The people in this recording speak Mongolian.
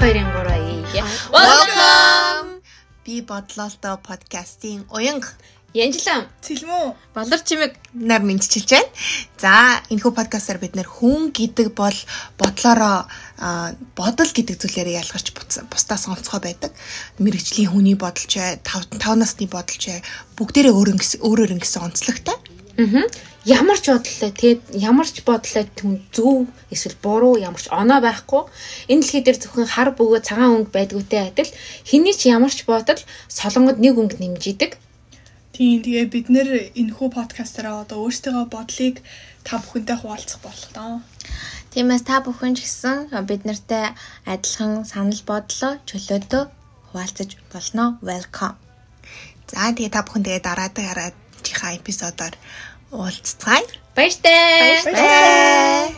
2-ын 3 Welcome. Би бодлолтой подкастын уянга Янжлам Цэлмүү. болор чимэг нар мэдчилж байна. За энэхүү подкастаар бид нэр хүн гэдэг бол бодлороо а, бодол гэдэг зүйлээр ялгарч буц- бусдаас онцгой байдаг. Мэргэжлийн хүний бодолч бай, тав тав насны бодолч бай, бүгдээрээ өөр ингэс өөрөөр ингэсэн онцлогтой. Аа. Ямар ч бодлоо тэгээд ямар ч бодлоо түн зөв эсвэл буруу ямар ч оноо байхгүй. Энэ дэлхий дээр зөвхөн хар бөгөө цагаан өнгө байдгүйтэй адил хэний ч ямар ч бодол солонгод нэг өнгө нэмжидэг. Тийм тэгээ бид нэр энэхүү подкастаараа одоо өөрсдийнхөө бодлыг та бүхэнтэй хуваалцах болох доо. Тиймээс та бүхэн ч гэсэн бид нартай адилхан санал бодлоо чөлөөтөө хуваалцаж болно. Welcome. За тэгээ та бүхэн тэгээ дараадаг чиха эпизодоор уулзцай. Баяртай. Баяртай.